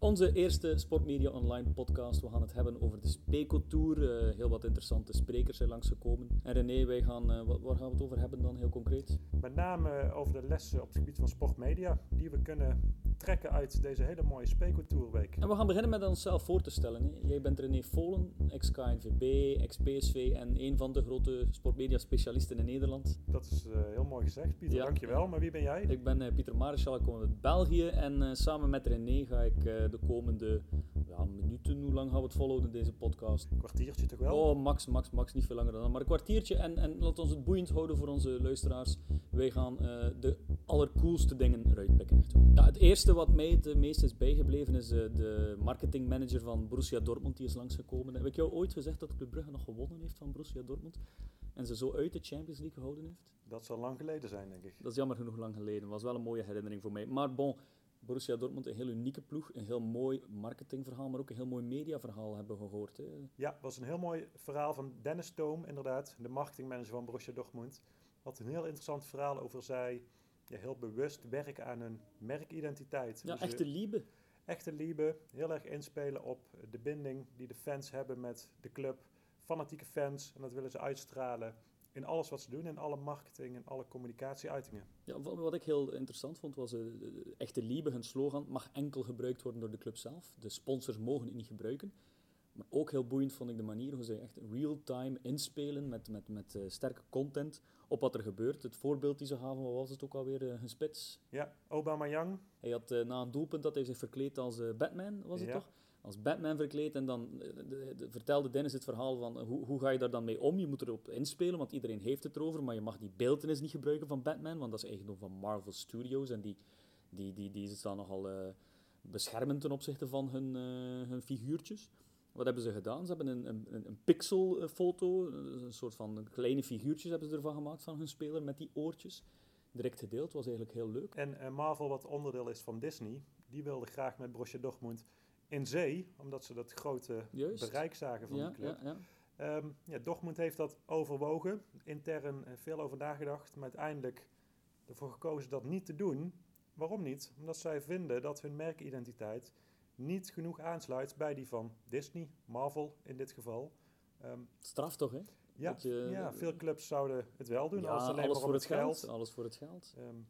Onze eerste Sportmedia Online podcast. We gaan het hebben over de Speco Tour. Uh, heel wat interessante sprekers zijn langsgekomen. En René, wij gaan, uh, waar gaan we het over hebben dan heel concreet? Met name over de lessen op het gebied van sportmedia die we kunnen trekken uit deze hele mooie Speco. En we gaan beginnen met onszelf voor te stellen. Hè. Jij bent René Volen, ex-KNVB, ex-PSV en een van de grote sportmedia specialisten in Nederland. Dat is uh, heel mooi gezegd, Pieter. Ja. Dankjewel. Maar wie ben jij? Ik ben Pieter Marischal, ik kom uit België en samen met René ga ik de komende ja, minuten, hoe lang gaan we het volhouden deze podcast? Een kwartiertje toch wel? Oh, max, max, max, niet veel langer dan maar een kwartiertje. En, en laat ons het boeiend houden voor onze luisteraars. Wij gaan uh, de allercoolste dingen eruit pikken. Ja, het eerste wat mij het meest is bijgebleven is uh, de marketingmanager van Borussia Dortmund. Die is langsgekomen. Heb ik jou ooit gezegd dat Club Brugge nog gewonnen heeft van Borussia Dortmund? En ze zo uit de Champions League gehouden heeft? Dat zal lang geleden zijn, denk ik. Dat is jammer genoeg lang geleden. was wel een mooie herinnering voor mij. Maar bon, Borussia Dortmund een heel unieke ploeg, een heel mooi marketingverhaal, maar ook een heel mooi mediaverhaal hebben we gehoord. Hè? Ja, het was een heel mooi verhaal van Dennis Toom, inderdaad, de marketingmanager van Borussia Dortmund. Had een heel interessant verhaal over zij ja, heel bewust werken aan hun merkidentiteit. Ja, echte liebe. Echte liebe, heel erg inspelen op de binding die de fans hebben met de club. Fanatieke fans, en dat willen ze uitstralen in alles wat ze doen, in alle marketing en alle communicatieuitingen. Ja, wat ik heel interessant vond, was uh, echte liebe, hun slogan, mag enkel gebruikt worden door de club zelf. De sponsors mogen het niet gebruiken. Maar ook heel boeiend vond ik de manier hoe ze echt real-time inspelen met, met, met uh, sterke content op wat er gebeurt. Het voorbeeld die ze gaven, wat was het ook alweer, uh, een spits? Ja, Obama Young. Hij had na een doelpunt dat hij zich verkleed als Batman, was het toch? Als Batman verkleed. En dan eh, de, de, vertelde Dennis het verhaal van hoe, hoe ga je daar dan mee om? Je moet erop inspelen, want iedereen heeft het erover. Maar je mag die beeldenis niet gebruiken van Batman, want dat is eigendom van Marvel Studios. En die, die, die, die staan nogal uh, beschermend ten opzichte van hun, hun figuurtjes. Wat hebben ze gedaan? Ze hebben een, een, een pixelfoto, een soort van kleine figuurtjes hebben ze ervan gemaakt van hun speler met die oortjes. Direct gedeeld, was eigenlijk heel leuk. En Marvel, wat onderdeel is van Disney, die wilde graag met Borussia Dortmund in zee, omdat ze dat grote bereik zagen van ja, de club. Ja, ja. Um, ja, Dortmund heeft dat overwogen, intern uh, veel over nagedacht, maar uiteindelijk ervoor gekozen dat niet te doen. Waarom niet? Omdat zij vinden dat hun merkidentiteit niet genoeg aansluit bij die van Disney, Marvel in dit geval. Um, Straf toch, hè? Ja, je, ja, veel clubs zouden het wel doen. Ja, alles, alleen alles voor het geld. geld. Alles voor het geld. Um,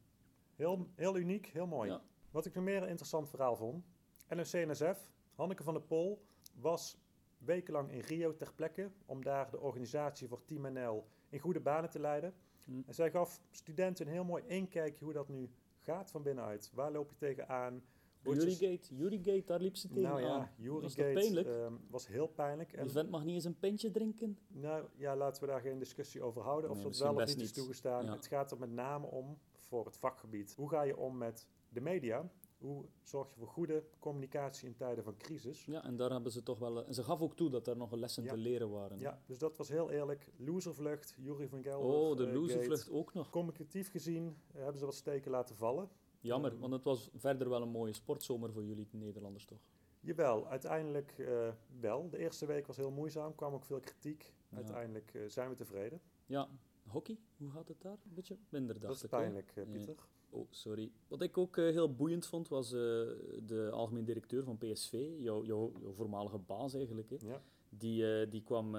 heel, heel uniek, heel mooi. Wat ik nog meer een interessant verhaal vond, NOC-NSF, Hanneke van der Pol, was wekenlang in Rio ter plekke om daar de organisatie voor Team NL in goede banen te leiden. Hm. En zij gaf studenten een heel mooi inkijkje hoe dat nu gaat van binnenuit. Waar loop je tegenaan? Jurigate, Jurigate, daar liep ze tegen nou ja, Jurigate was, uh, was heel pijnlijk. En Die vent mag niet eens een pintje drinken? Nou ja, laten we daar geen discussie over houden. Of dat wel of niet is toegestaan. Het gaat er met name om, voor het vakgebied, hoe ga je om met de media? Hoe zorg je voor goede communicatie in tijden van crisis? Ja, en daar hebben ze toch wel... En ze gaf ook toe dat er nog lessen te leren waren. Ja, dus dat was heel eerlijk. Loservlucht, Jury van Gelder. Oh, de uh, loservlucht ook nog. Communicatief gezien uh, hebben ze wat steken laten vallen. Jammer, um, want het was verder wel een mooie sportzomer voor jullie Nederlanders, toch? Jawel, uiteindelijk uh, wel. De eerste week was heel moeizaam, kwam ook veel kritiek. Uiteindelijk zijn we tevreden. Ja, hockey, hoe gaat het daar? Een beetje minder, dacht Dat is pijnlijk, Pieter. Oh, sorry. Wat ik ook uh, heel boeiend vond, was de algemeen directeur van PSV, jouw, jouw, jouw voormalige baas eigenlijk. Hè? Ja. Die, die kwam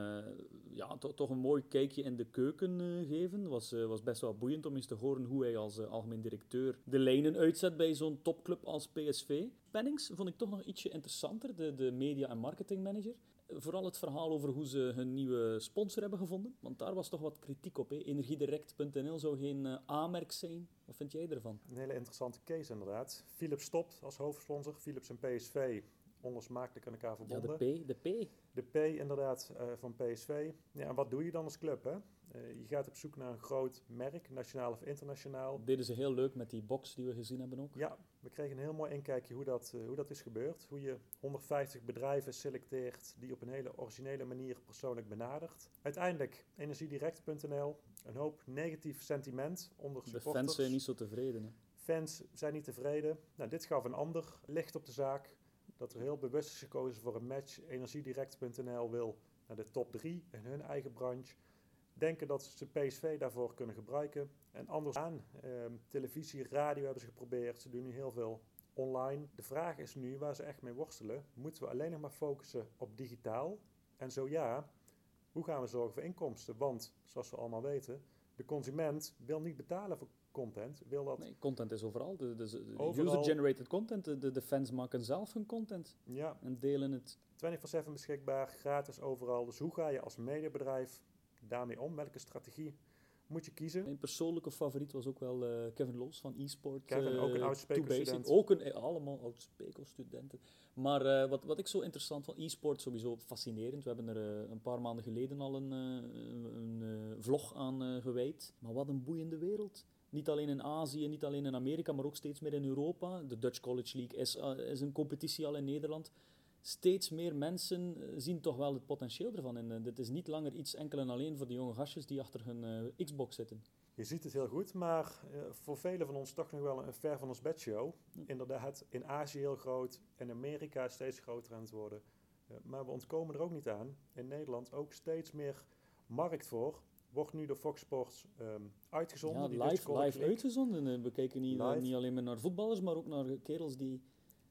ja, to, toch een mooi kijkje in de keuken geven. Was, was best wel boeiend om eens te horen hoe hij als algemeen directeur de lijnen uitzet bij zo'n topclub als PSV. Pennings vond ik toch nog ietsje interessanter, de, de media- en marketingmanager. Vooral het verhaal over hoe ze hun nieuwe sponsor hebben gevonden. Want daar was toch wat kritiek op. Hè? Energiedirect.nl zou geen uh, aanmerk zijn. Wat vind jij ervan? Een hele interessante case inderdaad. Philips stopt als hoofdsponsor. Philips en PSV onlosmakelijk aan elkaar verbonden. Ja, de P. De P, de P inderdaad uh, van PSV. Ja, en wat doe je dan als club? Hè? Uh, je gaat op zoek naar een groot merk, nationaal of internationaal. Dat deden ze heel leuk met die box die we gezien hebben ook. Ja, we kregen een heel mooi inkijkje hoe dat, uh, hoe dat is gebeurd. Hoe je 150 bedrijven selecteert die op een hele originele manier persoonlijk benadert. Uiteindelijk energiedirect.nl, een hoop negatief sentiment onder De supporters. fans zijn niet zo tevreden. Hè? Fans zijn niet tevreden. Nou, dit gaf een ander licht op de zaak. Dat er heel bewust is gekozen voor een match. Energiedirect.nl wil naar de top 3 in hun eigen branche. Denken dat ze PSV daarvoor kunnen gebruiken. En anders aan. Eh, televisie, radio hebben ze geprobeerd. Ze doen nu heel veel online. De vraag is nu waar ze echt mee worstelen. Moeten we alleen nog maar focussen op digitaal? En zo ja, hoe gaan we zorgen voor inkomsten? Want, zoals we allemaal weten, de consument wil niet betalen voor content. Wil dat nee, content is overal. De, de, de user-generated content. De, de, fans maken zelf hun content. Ja. En delen het. 24-7 beschikbaar, gratis overal. Dus hoe ga je als mediabedrijf daarmee om? Welke strategie moet je kiezen? Mijn persoonlijke favoriet was ook wel uh, Kevin Loos van eSport. Kevin, uh, ook een oud student Ook een, eh, allemaal oud studenten Maar uh, wat, wat ik zo interessant vond, e-sport sowieso fascinerend. We hebben er een paar maanden geleden al een, een, een vlog aan gewijd. Maar wat een boeiende wereld. Niet alleen in Azië, niet alleen in Amerika, maar ook steeds meer in Europa. De Dutch College League is, is een competitie al in Nederland steeds meer mensen eh, zien toch wel het potentieel ervan. En uh, dit is niet langer iets enkel en alleen voor de jonge gastjes die achter hun Xbox zitten. Je ziet het heel goed, maar voor velen van ons toch nog wel een ver van ons bedshow. Ja. Inderdaad, in Azië heel groot, in Amerika steeds groter aan het worden. maar we ontkomen er ook niet aan. In Nederland ook steeds meer markt voor. Wordt nu door Fox Sports um, uitgezonden. Ja, live, live uitgezonden. We kijken niet, niet alleen maar naar voetballers, maar ook naar kerels die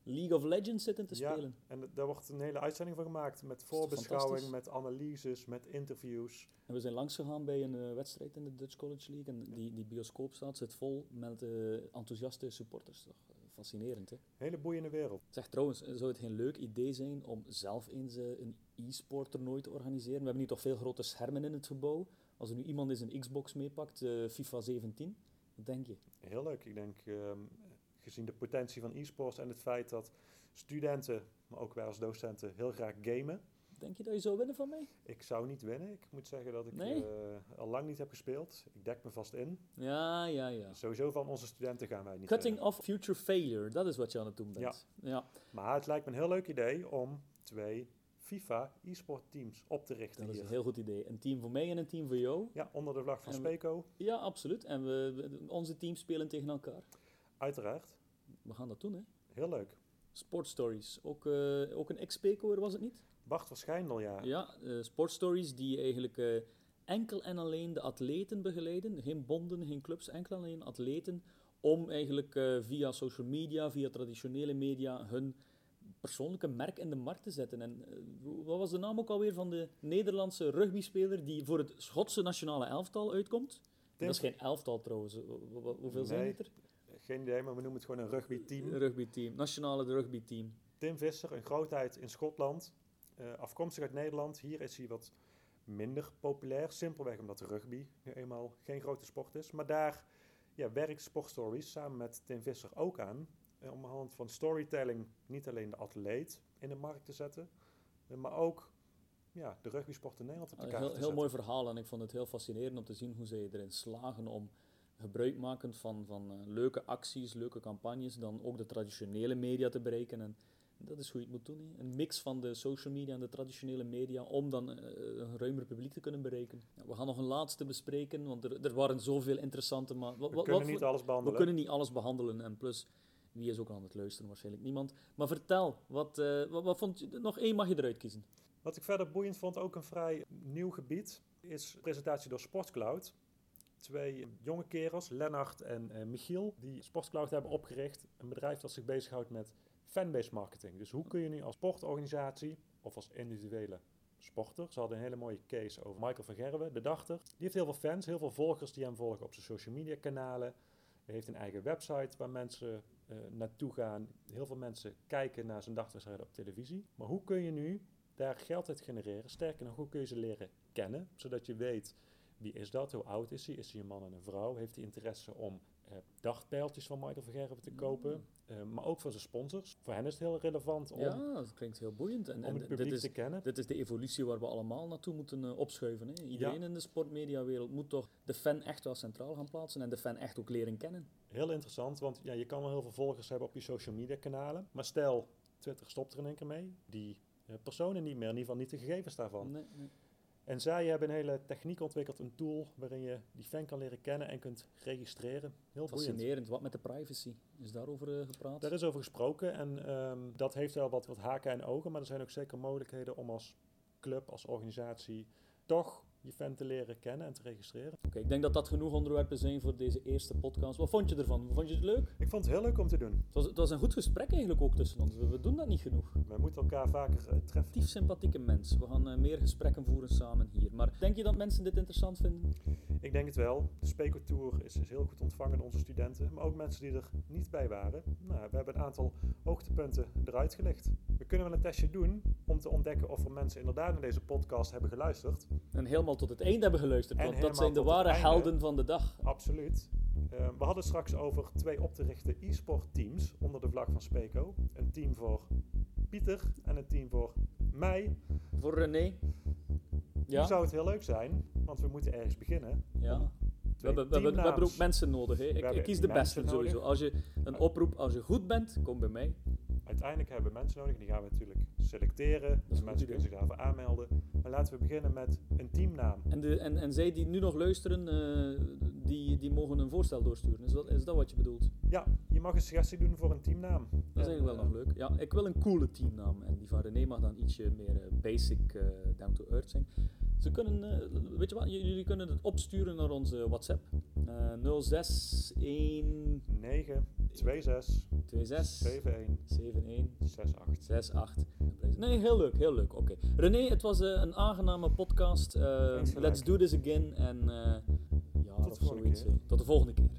League of Legends zitten te ja, spelen. En daar wordt een hele uitzending van gemaakt. Met voorbeschouwing, met analyses, met interviews. En we zijn langs gegaan bij een uh, wedstrijd in de Dutch College League. En die, die bioscoopzaal zit vol met uh, enthousiaste supporters. Toch? Fascinerend, hè? Hele boeiende wereld. Zeg trouwens, zou het geen leuk idee zijn om zelf eens een e-sport toernooi te organiseren? We hebben nu toch veel grote schermen in het gebouw. Als er nu iemand eens een Xbox meepakt, FIFA 17, wat denk je? Heel leuk. Ik denk ehm, gezien de potentie van e-sports en het feit dat studenten, maar ook wij als docenten, heel graag gamen. Denk je dat je zou winnen van mij? Ik zou niet winnen. Ik moet zeggen dat ik nee? uh, al lang niet heb gespeeld. Ik dek me vast in. Ja, ja, ja. Sowieso van onze studenten gaan wij niet. Cutting off future failure, dat is wat je aan het doen bent. Ja. ja. Maar het lijkt me een heel leuk idee om twee FIFA e-sport teams op te richten. Dat is een heel goed idee. Een team voor mij en een team voor jou. Ja, onder de vlag van en Speco. Ja, absoluut. En we, onze teams spelen tegen elkaar. Uiteraard. We gaan dat doen, hè? Heel leuk. Sportstories. Ook, uh, ook een ex-Peco, was het niet? Bart Verschijndel, ja. Ja, uh, Sportstories die eigenlijk uh, enkel en alleen de atleten begeleiden. Geen bonden, geen clubs, enkel en alleen atleten. Om eigenlijk via social media, via traditionele media, hun persoonlijke merk in de markt te zetten. En wat was de naam ook alweer van de Nederlandse rugbyspeler die voor het Schotse nationale elftal uitkomt? Dat is geen elftal trouwens. Hoeveel nee. zijn het er? Geen idee, maar we noemen het gewoon een rugbyteam. Rugbyteam, nationale rugbyteam. Tim Visser, een grootheid in Schotland, uh, afkomstig uit Nederland. Hier is hij wat minder populair, simpelweg omdat rugby nu eenmaal geen grote sport is. Maar daar ja, werkt Sportstories samen met Tim Visser ook aan. Uh, om aan de hand van storytelling niet alleen de atleet in de markt te zetten, uh, maar ook ja, de rugbysport in Nederland op de kaart heel, te heel mooi verhaal en ik vond het heel fascinerend om te zien hoe zij erin slagen om gebruik maken van, van uh, leuke acties, leuke campagnes, dan ook de traditionele media te bereiken. En dat is hoe je het moet doen. Een mix van de social media en de traditionele media om dan uh, een ruimer publiek te kunnen bereiken. Ja, we gaan nog een laatste bespreken, want er, er waren zoveel interessante... Maar we kunnen niet alles behandelen. We kunnen niet alles behandelen en plus... Wie is ook aan het luisteren? Waarschijnlijk niemand. Maar vertel, wat, uh, wat, wat vond je, nog één mag je eruit kiezen. Wat ik verder boeiend vond, ook een vrij nieuw gebied, is presentatie door Sportcloud twee jonge kerels, Lennart en uh, Michiel, die Sportcloud hebben opgericht. Een bedrijf dat zich bezighoudt met fanbase marketing. Dus hoe kun je nu als sportorganisatie of als individuele sporter. Ze hadden een hele mooie case over Michael van Gerwen, de dachter. Die heeft heel veel fans, heel veel volgers die hem volgen op zijn social media kanalen. Heeft een eigen website waar mensen uh, naartoe gaan. Heel veel mensen kijken naar zijn dagwedstrijden op televisie. Maar hoe kun je nu daar geld uit genereren? Sterker nog, hoe kun je ze leren kennen? Zodat je weet wie is dat? Hoe oud is hij? Is hij een man en een vrouw? Heeft hij interesse om dagpijltjes van Michael Vergerven te kopen? Uh, maar ook voor zijn sponsors. Voor hen is het heel relevant om, ja, dat klinkt heel boeiend. En, om het publiek dit is, te kennen. Dit is de evolutie waar we allemaal naartoe moeten uh, opschuiven. Hè? Iedereen ja. in de sportmediawereld moet toch de fan echt wel centraal gaan plaatsen en de fan echt ook leren kennen. Heel interessant, want ja, je kan wel heel veel volgers hebben op je social media kanalen. Maar stel, Twitter stopt er in één keer mee. Die personen niet meer, in ieder geval niet de gegevens daarvan. Nee, nee. En zij hebben een hele techniek ontwikkeld, een tool waarin je die fan kan leren kennen en kunt registreren. Heel Fascinerend. Boeiend. Wat met de privacy? Is daarover uh, gepraat? Daar is over gesproken en um, dat heeft wel wat, wat haken en ogen, maar er zijn ook zeker mogelijkheden om als club, als organisatie, toch je fan te leren kennen en te registreren. Oké, ik denk dat dat genoeg onderwerpen zijn voor deze eerste podcast. Wat vond je ervan? Vond je het leuk? Ik vond het heel leuk om te doen. Het was, het was een goed gesprek eigenlijk ook tussen ons. We, doen dat niet genoeg. We moeten elkaar vaker uh, treffen. Tief sympathieke mens. We gaan uh, meer gesprekken voeren samen hier. Maar denk je dat mensen dit interessant vinden? Ik denk het wel. De Speco Tour is, is heel goed ontvangen door onze studenten. Maar ook mensen die er niet bij waren. Nou, we hebben een aantal hoogtepunten eruit gelegd. We kunnen wel een testje doen om te ontdekken of er mensen inderdaad naar deze podcast hebben geluisterd. En helemaal tot het eind hebben geluisterd. want dat zijn de ware helden van de dag. Absoluut. Uh, we hadden straks over twee op te richten e-sport teams onder de vlag van Speco. Een team voor Pieter en een team voor mij. Voor René. Ja. Nu zou het heel leuk zijn, want we moeten ergens beginnen. Ja. We hebben, we, hebben, we hebben, ook mensen nodig. Hè. Ik, ik, kies de beste sowieso. Als je een oproep, als je goed bent, kom bij mij. Uiteindelijk hebben we mensen nodig, die gaan we natuurlijk selecteren. Dus mensen kunnen zich daarvoor aanmelden. Maar laten we beginnen met een teamnaam. En, de, en, en zij die nu nog luisteren, uh, die, die mogen een voorstel doorsturen. Is dat, is dat wat je bedoelt? Ja, je mag een suggestie doen voor een teamnaam. Dat is eigenlijk wel nog leuk. Ja, ik wil een coole teamnaam. En die van René mag dan ietsje meer uh, basic, uh, down to earth zijn. Ze kunnen, uh, weet je wat, jullie kunnen het opsturen naar onze WhatsApp. Uh, 0619 26 26 71 71 68. 68. Nee, heel leuk, heel leuk. Oké. Okay. René, het was uh, een aangename podcast. Uh, let's do this again. En ja, tot, keer. tot de volgende keer.